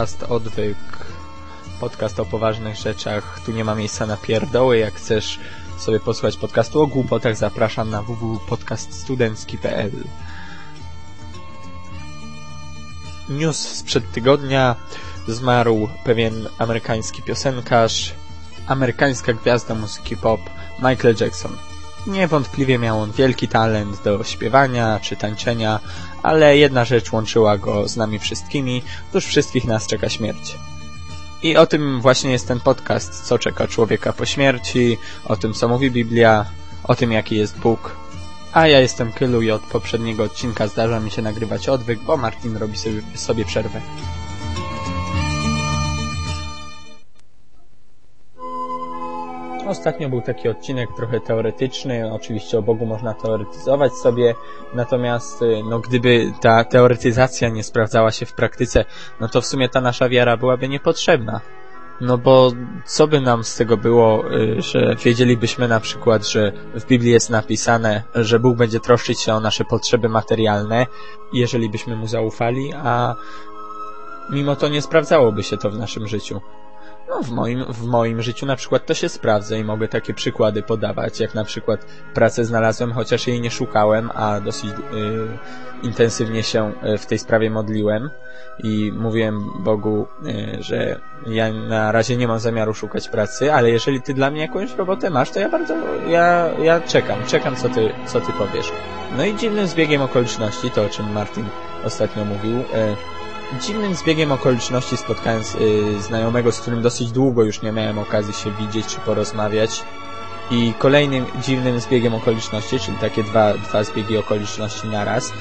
podcast Odwyk. Podcast o poważnych rzeczach. Tu nie ma miejsca na pierdoły. Jak chcesz sobie posłuchać podcastu o głupotach, zapraszam na www.podcaststudencki.pl News sprzed tygodnia. Zmarł pewien amerykański piosenkarz, amerykańska gwiazda muzyki pop Michael Jackson. Niewątpliwie miał on wielki talent do śpiewania czy tańczenia, ale jedna rzecz łączyła go z nami wszystkimi, tuż wszystkich nas czeka śmierć. I o tym właśnie jest ten podcast, co czeka człowieka po śmierci, o tym co mówi Biblia, o tym jaki jest Bóg. A ja jestem Kylu i od poprzedniego odcinka zdarza mi się nagrywać odwyk, bo Martin robi sobie, sobie przerwę. Ostatnio był taki odcinek trochę teoretyczny, oczywiście o Bogu można teoretyzować sobie, natomiast y, no, gdyby ta teoretyzacja nie sprawdzała się w praktyce, no to w sumie ta nasza wiara byłaby niepotrzebna. No bo co by nam z tego było, y, że wiedzielibyśmy na przykład, że w Biblii jest napisane, że Bóg będzie troszczyć się o nasze potrzeby materialne, jeżeli byśmy Mu zaufali, a mimo to nie sprawdzałoby się to w naszym życiu. No, w moim, w moim życiu na przykład to się sprawdza i mogę takie przykłady podawać, jak na przykład pracę znalazłem, chociaż jej nie szukałem, a dosyć y, intensywnie się y, w tej sprawie modliłem i mówiłem Bogu, y, że ja na razie nie mam zamiaru szukać pracy, ale jeżeli ty dla mnie jakąś robotę masz, to ja bardzo, ja, ja czekam, czekam co ty, co ty powiesz. No i dziwnym zbiegiem okoliczności, to o czym Martin ostatnio mówił, dziwnym zbiegiem okoliczności spotkałem y, znajomego, z którym dosyć długo już nie miałem okazji się widzieć czy porozmawiać. I kolejnym dziwnym zbiegiem okoliczności, czyli takie dwa, dwa zbiegi okoliczności naraz,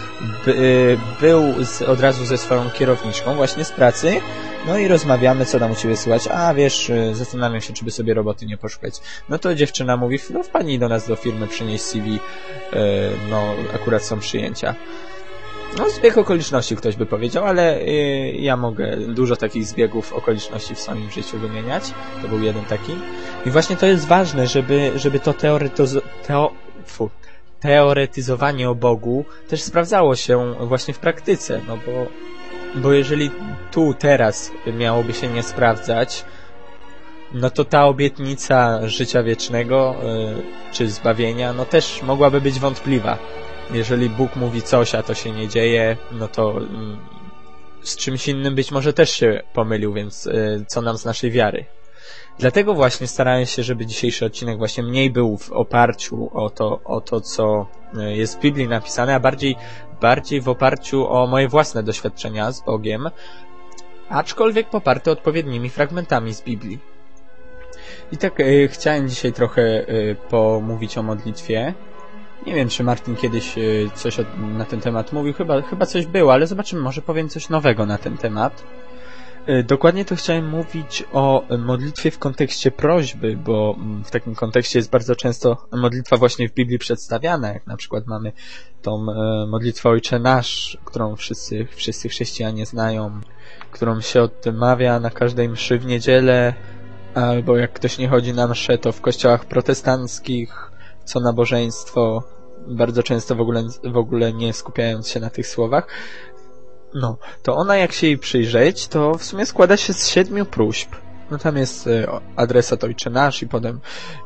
by, y, był z, od razu ze swoją kierowniczką właśnie z pracy, no i rozmawiamy, co nam u Ciebie słychać. A, wiesz, y, zastanawiam się, czy by sobie roboty nie poszukać. No to dziewczyna mówi, no wpadnij do nas do firmy, przynieś CV, y, no akurat są przyjęcia. No, zbieg okoliczności ktoś by powiedział, ale yy, ja mogę dużo takich zbiegów okoliczności w swoim życiu wymieniać. To był jeden taki. I właśnie to jest ważne, żeby, żeby to teoretyzo teo fu, teoretyzowanie o Bogu też sprawdzało się właśnie w praktyce, no bo, bo jeżeli tu, teraz miałoby się nie sprawdzać, no to ta obietnica życia wiecznego, yy, czy zbawienia, no też mogłaby być wątpliwa jeżeli Bóg mówi coś, a to się nie dzieje, no to mm, z czymś innym być może też się pomylił, więc y, co nam z naszej wiary? Dlatego właśnie starałem się, żeby dzisiejszy odcinek właśnie mniej był w oparciu o to, o to co y, jest w Biblii napisane, a bardziej, bardziej w oparciu o moje własne doświadczenia z Bogiem, aczkolwiek poparte odpowiednimi fragmentami z Biblii. I tak y, chciałem dzisiaj trochę y, pomówić o modlitwie, nie wiem, czy Martin kiedyś e, coś na ten temat mówił. Chyba, chyba coś było, ale zobaczymy, może powiem coś nowego na ten temat. E, dokładnie to chciałem mówić o modlitwie w kontekście prośby, bo mm, w takim kontekście jest bardzo często modlitwa właśnie w Biblii przedstawiana, jak na przykład mamy tą e, modlitwę Ojcze Nasz, którą wszyscy, wszyscy chrześcijanie znają, którą się odmawia na każdej mszy w niedzielę, albo jak ktoś nie chodzi na mszę, to w kościołach protestanckich, co nabożeństwo, bardzo często w ogóle, w ogóle nie skupiając się na tych słowach. No, to ona jak się jej przyjrzeć, to w sumie składa się z siedmiu próśb. No tam jest e, adresat Ojcze Nasz i potem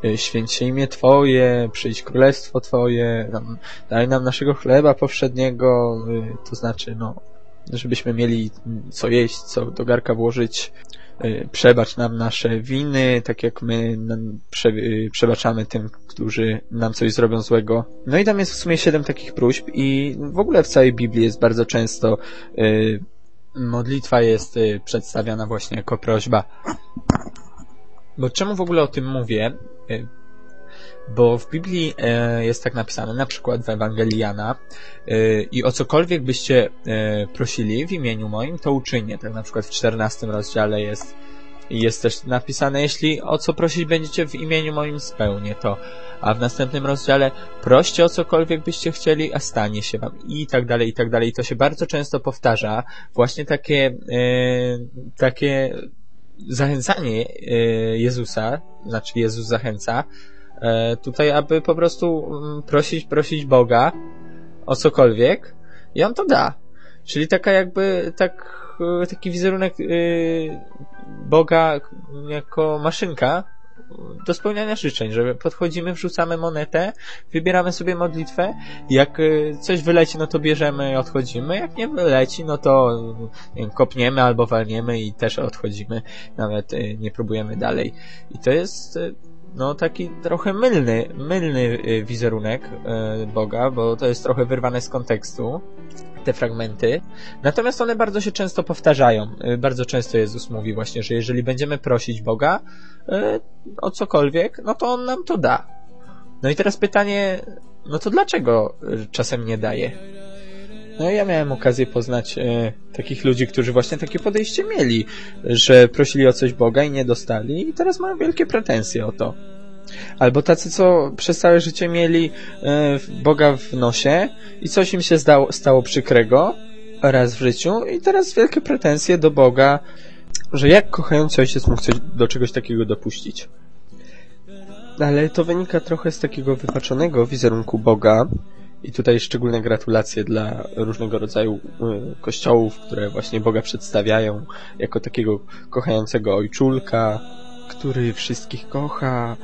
e, święć się imię Twoje, przyjdź królestwo Twoje, daj nam naszego chleba powszedniego, e, to znaczy, no, żebyśmy mieli co jeść, co do garka włożyć, Y, przebacz nam nasze winy, tak jak my prze, y, przebaczamy tym, którzy nam coś zrobią złego. No i tam jest w sumie siedem takich próśb i w ogóle w całej Biblii jest bardzo często y, modlitwa jest y, przedstawiana właśnie jako prośba. Bo czemu w ogóle o tym mówię? Y, bo w Biblii e, jest tak napisane, na przykład w Ewangelii Jana e, i o cokolwiek byście e, prosili w imieniu moim, to uczynię. Tak na przykład w 14 rozdziale jest jest też napisane, jeśli o co prosić będziecie w imieniu moim spełnię to. A w następnym rozdziale proście o cokolwiek byście chcieli, a stanie się wam. I tak dalej, i tak dalej. I to się bardzo często powtarza. Właśnie takie, takie zachęcanie Jezusa, znaczy Jezus zachęca, tutaj, aby po prostu mm, prosić, prosić Boga o cokolwiek i On to da. Czyli taka jakby, tak y, taki wizerunek y, Boga jako maszynka do spełniania życzeń, że podchodzimy, wrzucamy monetę, wybieramy sobie modlitwę, jak coś wyleci, no to bierzemy i odchodzimy, jak nie wyleci, no to wiem, kopniemy albo walniemy i też odchodzimy, nawet nie próbujemy dalej. I to jest no taki trochę mylny, mylny wizerunek Boga, bo to jest trochę wyrwane z kontekstu te fragmenty. Natomiast one bardzo się często powtarzają. Y, bardzo często Jezus mówi właśnie, że jeżeli będziemy prosić Boga y, o cokolwiek, no to On nam to da. No i teraz pytanie, no to dlaczego y, czasem nie daje? No ja miałem okazję poznać e, takich ludzi, którzy właśnie takie podejście mieli, że prosili o coś Boga i nie dostali i teraz mają wielkie pretensje o to. Albo tacy, co przez całe życie mieli e, Boga w nosie i coś im się zdało, stało przykrego raz w życiu i teraz wielkie pretensje do Boga, że jak kochający ojciec mógł coś, do czegoś takiego dopuścić. Ale to wynika trochę z takiego wypaczonego wizerunku Boga, i tutaj szczególne gratulacje dla różnego rodzaju e, kościołów, które właśnie Boga przedstawiają jako takiego kochającego ojczulka, który wszystkich kocha,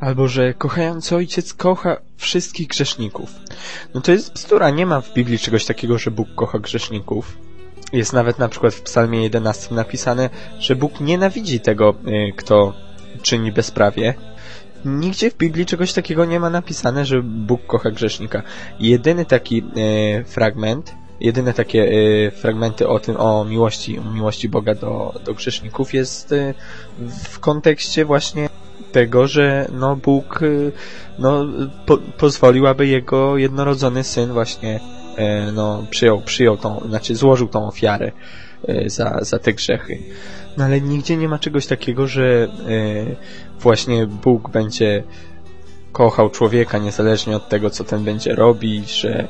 albo że kochający ojciec kocha wszystkich grzeszników. No to jest bzdura, nie ma w Biblii czegoś takiego, że Bóg kocha grzeszników. Jest nawet na przykład w psalmie 11 napisane, że Bóg nienawidzi tego, y, kto czyni bezprawie. Nigdzie w Biblii czegoś takiego nie ma napisane, że Bóg kocha grzesznika. Jedyny taki e, fragment, jedyne takie e, fragmenty o tym, o miłości, miłości Boga do, do grzeszników jest e, w kontekście właśnie tego, że no Bóg y, no, po, pozwolił, aby jego jednorodzony syn właśnie e, no, przyjął, przyjął tą, znaczy złożył tą ofiarę e, za, za te grzechy. No ale nigdzie nie ma czegoś takiego, że e, właśnie Bóg będzie kochał człowieka niezależnie od tego, co ten będzie robić, że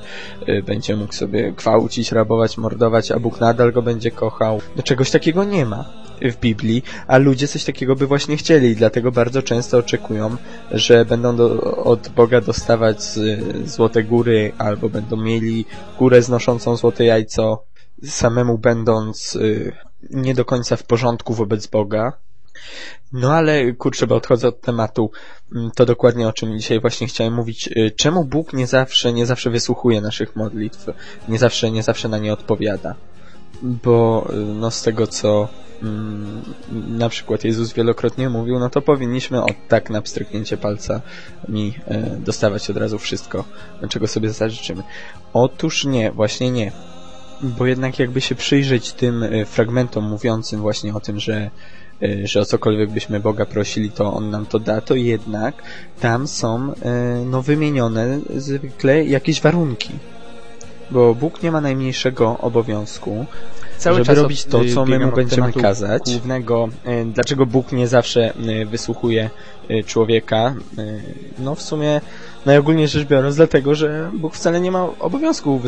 będzie mógł sobie gwałcić, rabować, mordować, a Bóg nadal go będzie kochał. No czegoś takiego nie ma w Biblii, a ludzie coś takiego by właśnie chcieli, dlatego bardzo często oczekują, że będą do, od Boga dostawać z, złote góry, albo będą mieli górę znoszącą złote jajco, samemu będąc y, nie do końca w porządku wobec Boga. No ale kurczę, bo odchodzę od tematu, mm, to dokładnie o czym dzisiaj właśnie chciałem mówić. Y, czemu Bóg nie zawsze, nie zawsze wysłuchuje naszych modlitw, nie zawsze, nie zawsze na nie odpowiada? Bo y, no z tego co Mm, na przykład Jezus wielokrotnie mówił, no to powinniśmy od tak na pstryknięcie palca mi e, dostawać od razu wszystko, czego sobie zażyczymy. Otóż nie, właśnie nie. Bo jednak jakby się przyjrzeć tym e, fragmentom mówiącym właśnie o tym, że e, że o cokolwiek byśmy Boga prosili, to On nam to da, to jednak tam są no, wymienione zwykle jakieś warunki. Bo Bóg nie ma najmniejszego obowiązku cały żeby czas robić to, co my mu będziemy kazać. Głównego, e, dlaczego Bóg nie zawsze e, wysłuchuje człowieka? No w sumie najogólniej rzecz biorąc dlatego, że Bóg wcale nie ma obowiązku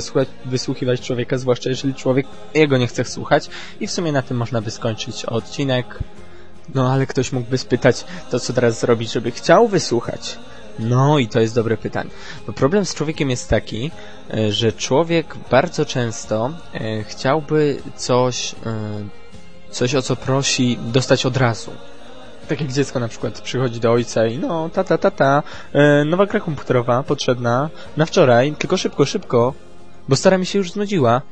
wysłuchiwać człowieka, zwłaszcza jeżeli człowiek jego nie chce słuchać i w sumie na tym można by skończyć odcinek. No ale ktoś mógłby spytać, to co teraz zrobić, żeby chciał wysłuchać? No i to jest dobre pytanie. Bo problem z człowiekiem jest taki, e, że człowiek bardzo często e, chciałby coś, e, coś o co prosi, dostać od razu. Tak jak dziecko na przykład przychodzi do ojca i no, tata, tata, nowa gra komputerowa potrzebna na wczoraj, tylko szybko, szybko, bo stara mi się już znudziła.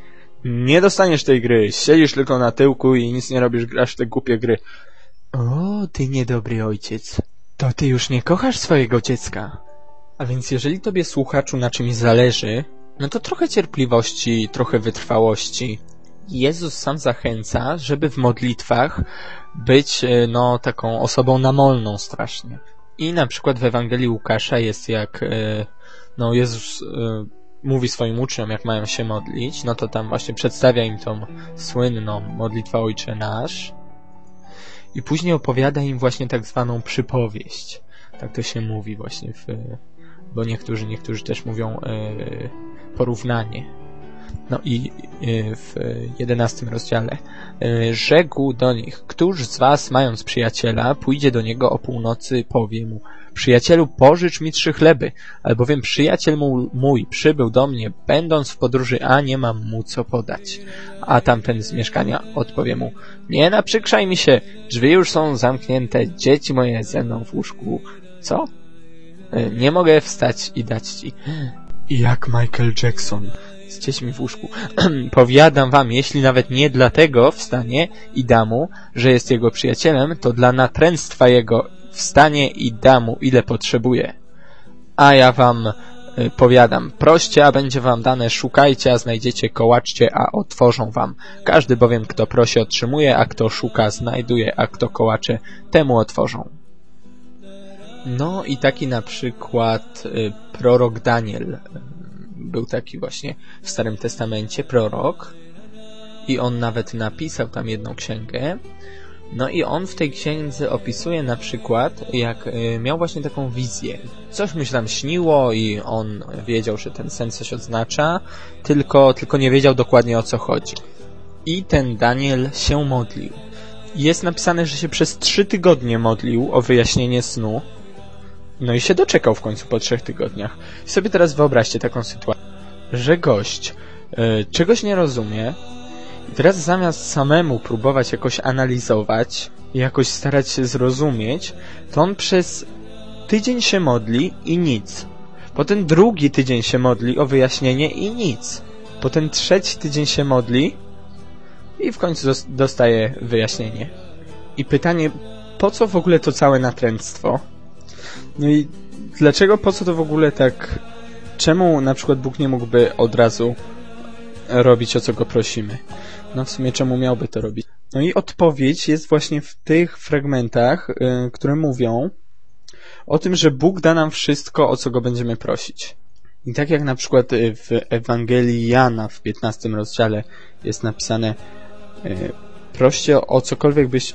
Nie dostaniesz tej gry, siedzisz tylko na tyłku i nic nie robisz, grasz te głupie gry. O, ty niedobry ojciec. To ty już nie kochasz swojego dziecka. A więc jeżeli tobie słuchaczu na czymś zależy, no to trochę cierpliwości, trochę wytrwałości. Jezus sam zachęca, żeby w modlitwach być, e, no, taką osobą namolną strasznie. I na przykład w Ewangelii Łukasza jest jak, e, no, Jezus e, mówi swoim uczniom, jak mają się modlić, no to tam właśnie przedstawia im tą słynną modlitwę Ojcze Nasz, i później opowiada im właśnie tak zwaną przypowieść. Tak to się mówi właśnie w, bo niektórzy, niektórzy też mówią e, porównanie. No i e, w jedenastym rozdziale e, rzekł do nich, któż z was, mając przyjaciela, pójdzie do niego o północy, powie mu, Przyjacielu, pożycz mi trzy chleby, albowiem przyjaciel mój przybył do mnie, będąc w podróży, a nie mam mu co podać. A tamten z mieszkania odpowie mu, nie naprzykrzaj mi się, drzwi już są zamknięte, dzieci moje ze mną w łóżku. Co? E, nie mogę wstać i dać ci. Jak Michael Jackson z dziećmi w łóżku. Powiadam wam, jeśli nawet nie dlatego wstanie i da mu, że jest jego przyjacielem, to dla natręctwa jego wstanie i da mu, ile potrzebuje. A ja wam y, powiadam, proście, a będzie wam dane, szukajcie, a znajdziecie, kołaczcie, a otworzą wam. Każdy bowiem, kto prosi, otrzymuje, a kto szuka, znajduje, a kto kołacze, temu otworzą. No i taki na przykład y, prorok Daniel był taki właśnie w Starym Testamencie prorok i on nawet napisał tam jedną księgę. No i on w tej księdze opisuje na przykład, jak y, miał właśnie taką wizję. Coś mu się tam śniło i on wiedział, że ten sen coś oznacza, tylko, tylko nie wiedział dokładnie o co chodzi. I ten Daniel się modlił. Jest napisane, że się przez trzy tygodnie modlił o wyjaśnienie snu, no i się doczekał w końcu po trzech tygodniach. I sobie teraz wyobraźcie taką sytuację, że gość y, czegoś nie rozumie teraz zamiast samemu próbować jakoś analizować jakoś starać się zrozumieć, to on przez tydzień się modli i nic. Potem drugi tydzień się modli o wyjaśnienie i nic. Potem trzeci tydzień się modli i w końcu dostaje wyjaśnienie. I pytanie, po co w ogóle to całe natręctwo? No i dlaczego, po co to w ogóle tak... Czemu na przykład Bóg nie mógłby od razu robić o co go prosimy? No w sumie czemu miałby to robić? No i odpowiedź jest właśnie w tych fragmentach, yy, które mówią o tym, że Bóg da nam wszystko, o co go będziemy prosić. I tak jak na przykład y, w Ewangelii Jana w 15 rozdziale jest napisane yy, proście o cokolwiek byś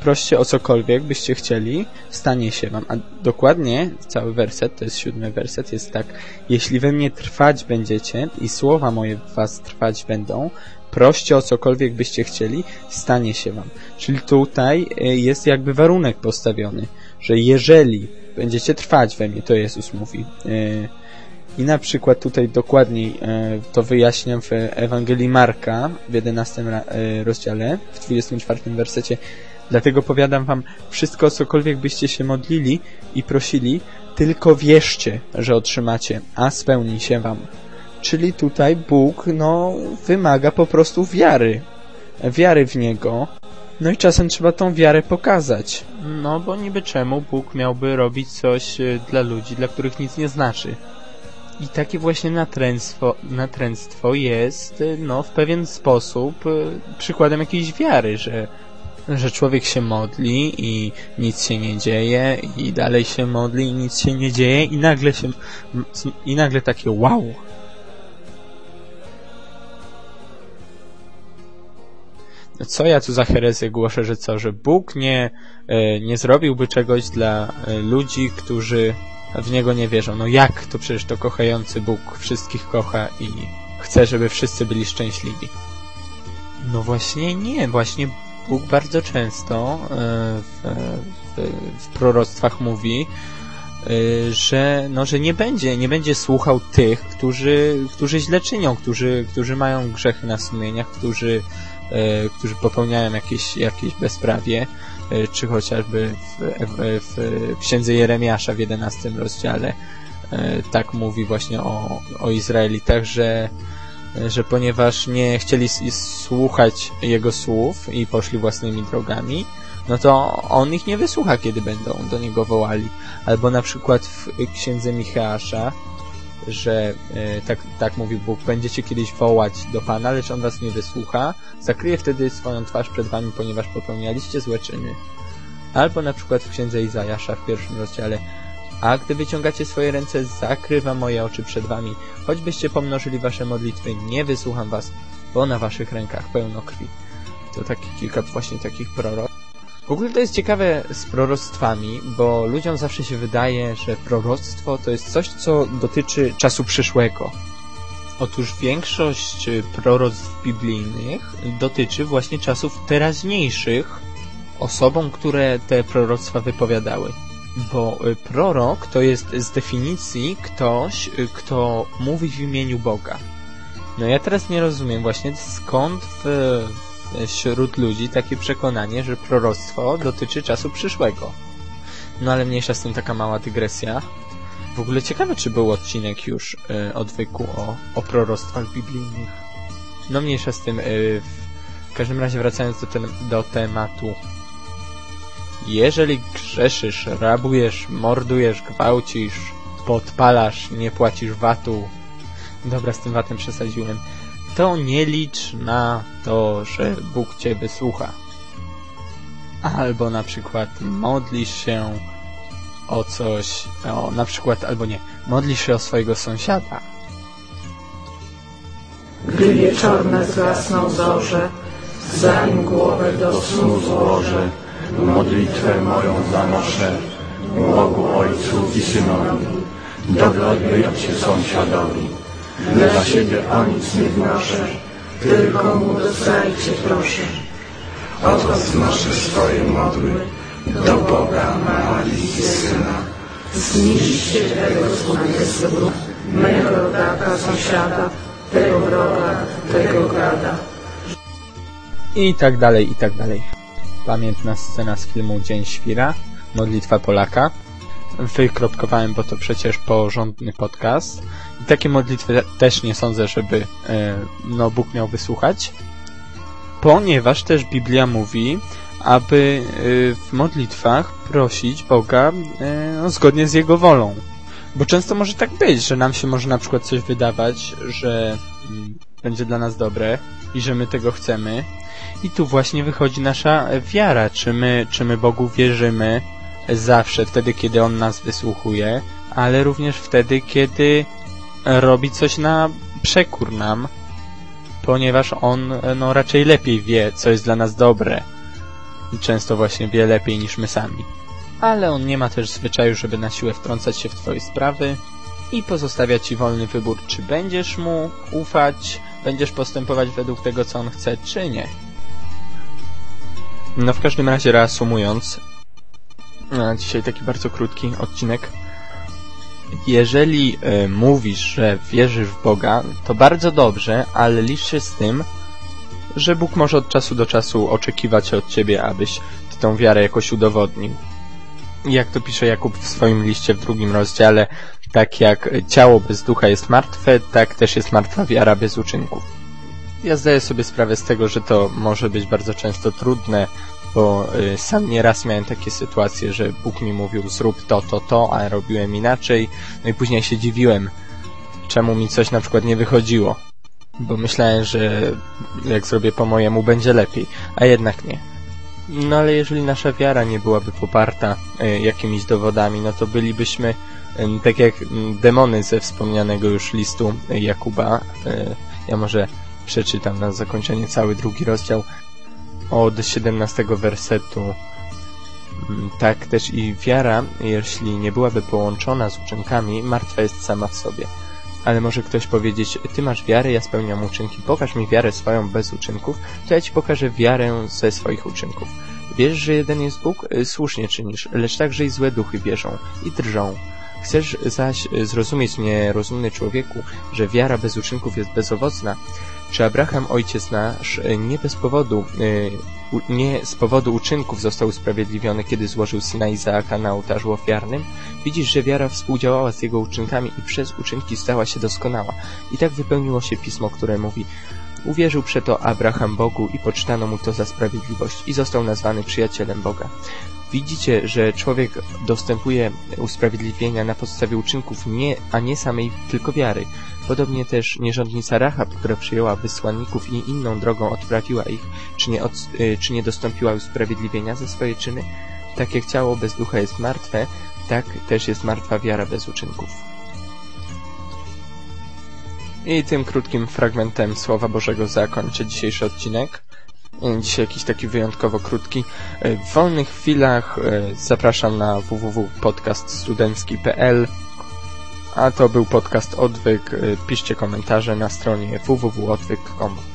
proście o cokolwiek byście chcieli, stanie się wam. A dokładnie cały werset, to jest siódmy werset, jest tak. Jeśli we mnie trwać będziecie i słowa moje w was trwać będą, proście o cokolwiek byście chcieli, stanie się wam. Czyli tutaj e, jest jakby warunek postawiony, że jeżeli będziecie trwać we mnie, to Jezus mówi. E, I na przykład tutaj dokładniej e, to wyjaśniam w Ewangelii Marka w 11 rozdziale, w 24 wersecie. Dlatego powiadam wam, wszystko cokolwiek byście się modlili i prosili, tylko wierzcie, że otrzymacie, a spełni się wam. Czyli tutaj Bóg, no, wymaga po prostu wiary. Wiary w Niego. No i czasem trzeba tą wiarę pokazać. No, bo niby czemu Bóg miałby robić coś e, dla ludzi, dla których nic nie znaczy. I takie właśnie natręctwo, natręctwo jest, e, no, w pewien sposób e, przykładem jakiejś wiary, że że człowiek się modli i nic się nie dzieje i dalej się modli i nic się nie dzieje i nagle się i nagle takie wow co ja tu za herezję głoszę, że co, że Bóg nie, e, nie zrobiłby czegoś dla e, ludzi, którzy w Niego nie wierzą. No jak? To przecież to kochający Bóg wszystkich kocha i chce, żeby wszyscy byli szczęśliwi. No właśnie nie, właśnie Bóg bardzo często e, w, w, w proroctwach mówi, e, że, no, że nie będzie, nie będzie słuchał tych, którzy, którzy źle czynią, którzy, którzy mają grzechy na sumieniach, którzy, e, którzy popełniają jakieś, jakieś bezprawie, czy chociażby w, w, w księdze Jeremiasza w 11 rozdziale tak mówi właśnie o, o Izraelitach, że że ponieważ nie chcieli słuchać jego słów i poszli własnymi drogami, no to on ich nie wysłucha, kiedy będą do niego wołali. Albo na przykład w księdze Micheasza, że e, tak, tak mówi Bóg, będziecie kiedyś wołać do Pana, lecz On was nie wysłucha, zakryje wtedy swoją twarz przed wami, ponieważ popełnialiście złe czyny. Albo na przykład w księdze Izajasza w pierwszym rozdziale, a gdy wyciągacie swoje ręce, zakrywa moje oczy przed wami. Choćbyście pomnożyli wasze modlitwy, nie wysłucham was, bo na waszych rękach pełno krwi. To takie kilka właśnie takich prorok. W ogóle to jest ciekawe z proroctwami, bo ludziom zawsze się wydaje, że proroctwo to jest coś, co dotyczy czasu przyszłego. Otóż większość proroctw biblijnych dotyczy właśnie czasów teraźniejszych osobom, które te proroctwa wypowiadały. Bo y, prorok to jest z definicji ktoś, y, kto mówi w imieniu Boga. No ja teraz nie rozumiem właśnie skąd w, wśród ludzi takie przekonanie, że proroctwo dotyczy czasu przyszłego. No ale mniejsza z tym taka mała dygresja. W ogóle ciekawe, czy był odcinek już y, odwyku o, o proroctwach biblijnych. No mniejsza z tym. Y, w każdym razie wracając do, do tematu. Jeżeli grzeszysz, rabujesz, mordujesz, gwałcisz, podpalasz, nie płacisz watu, dobra, z tym watem przesadziłem, to nie licz na to, że Bóg cię wysłucha. Albo na przykład modlisz się o coś, o na przykład, albo nie, modlisz się o swojego sąsiada. Gdy wieczorne zgasną zorze, zanim głowę do snu złożę, modlitwę moją zanoszę Bogu Ojcu i Synowi, dowiodły się sąsiadowi. Dla siebie o nic nie wnoszę, tylko mu dostajcie proszę. od was noszę swoje modły do Boga Marii i Syna. Zniszcie tego złego mego rodaka, sąsiada, tego wroga, tego gada. I tak dalej, i tak dalej. Pamiętna scena z filmu Dzień Świra, Modlitwa Polaka. Wykropkowałem, bo to przecież porządny podcast. I takie modlitwy też nie sądzę, żeby e, no, Bóg miał wysłuchać. Ponieważ też Biblia mówi, aby e, w modlitwach prosić Boga e, zgodnie z Jego wolą. Bo często może tak być, że nam się może na przykład coś wydawać, że mm, będzie dla nas dobre i że my tego chcemy. I tu właśnie wychodzi nasza wiara, czy my, czy my Bogu wierzymy zawsze, wtedy kiedy On nas wysłuchuje, ale również wtedy, kiedy robi coś na przekór nam, ponieważ On no, raczej lepiej wie, co jest dla nas dobre. I często właśnie wie lepiej niż my sami. Ale On nie ma też zwyczaju, żeby na siłę wtrącać się w Twoje sprawy i pozostawia Ci wolny wybór, czy będziesz Mu ufać, będziesz postępować według tego, co On chce, czy nie. No w każdym razie reasumując, dzisiaj taki bardzo krótki odcinek. Jeżeli y, mówisz, że wierzysz w Boga, to bardzo dobrze, ale licz się z tym, że Bóg może od czasu do czasu oczekiwać od ciebie, abyś ty tą wiarę jakoś udowodnił. Jak to pisze Jakub w swoim liście w drugim rozdziale, tak jak ciało bez ducha jest martwe, tak też jest martwa wiara bez uczynków. Ja zdaję sobie sprawę z tego, że to może być bardzo często trudne, bo y, sam nieraz miałem takie sytuacje, że Bóg mi mówił zrób to, to, to, a robiłem inaczej, no i później się dziwiłem, czemu mi coś na przykład nie wychodziło, bo myślałem, że jak zrobię po mojemu będzie lepiej, a jednak nie. No ale jeżeli nasza wiara nie byłaby poparta y, jakimiś dowodami, no to bylibyśmy y, tak jak y, demony ze wspomnianego już listu Jakuba. Ja może przeczytam na zakończenie cały drugi rozdział od 17 wersetu. Mm, Tak też i wiara, jeśli nie byłaby połączona z uczynkami, martwa jest sama w sobie. Ale może ktoś powiedzieć, ty masz wiarę, ja spełniam uczynki, pokaż mi wiarę swoją bez uczynków, to ja ci pokażę wiarę ze swoich uczynków. Wierzysz, że jeden jest Bóg? Y, Słusznie czynisz, lecz także i złe duchy wierzą i drżą. Chcesz zaś zrozumieć mnie, rozumny człowieku, że wiara bez uczynków jest bezowocna? Czy Abraham, ojciec nasz, y, nie bez powodu, u- nie z powodu uczynków został usprawiedliwiony, kiedy złożył syna Izaaka na ołtarzu ofiarnym? Widzisz, że wiara współdziałała z jego uczynkami i przez uczynki stała się doskonała. I tak wypełniło się pismo, które mówi Uwierzył przeto Abraham Bogu i poczytano mu to za sprawiedliwość i został nazwany przyjacielem Boga. Widzicie, że człowiek dostępuje usprawiedliwienia na podstawie uczynków, nie, a nie samej tylko wiary. Podobnie też nierządnica Rahab, która przyjęła wysłanników i inną drogą odprawiła ich, czy nie, od, y, czy nie dostąpiła usprawiedliwienia za swoje czyny? Tak jak ciało bez ducha jest martwe, tak też jest martwa wiara bez uczynków. I tym krótkim fragmentem Słowa Bożego zakończę dzisiejszy odcinek. Y, Dzisiaj jakiś taki wyjątkowo krótki. Y, W wolnych chwilach y, zapraszam na www.podcaststudencki.pl A to był podcast Odwyk. Piszcie komentarze na stronie www.odwyk.com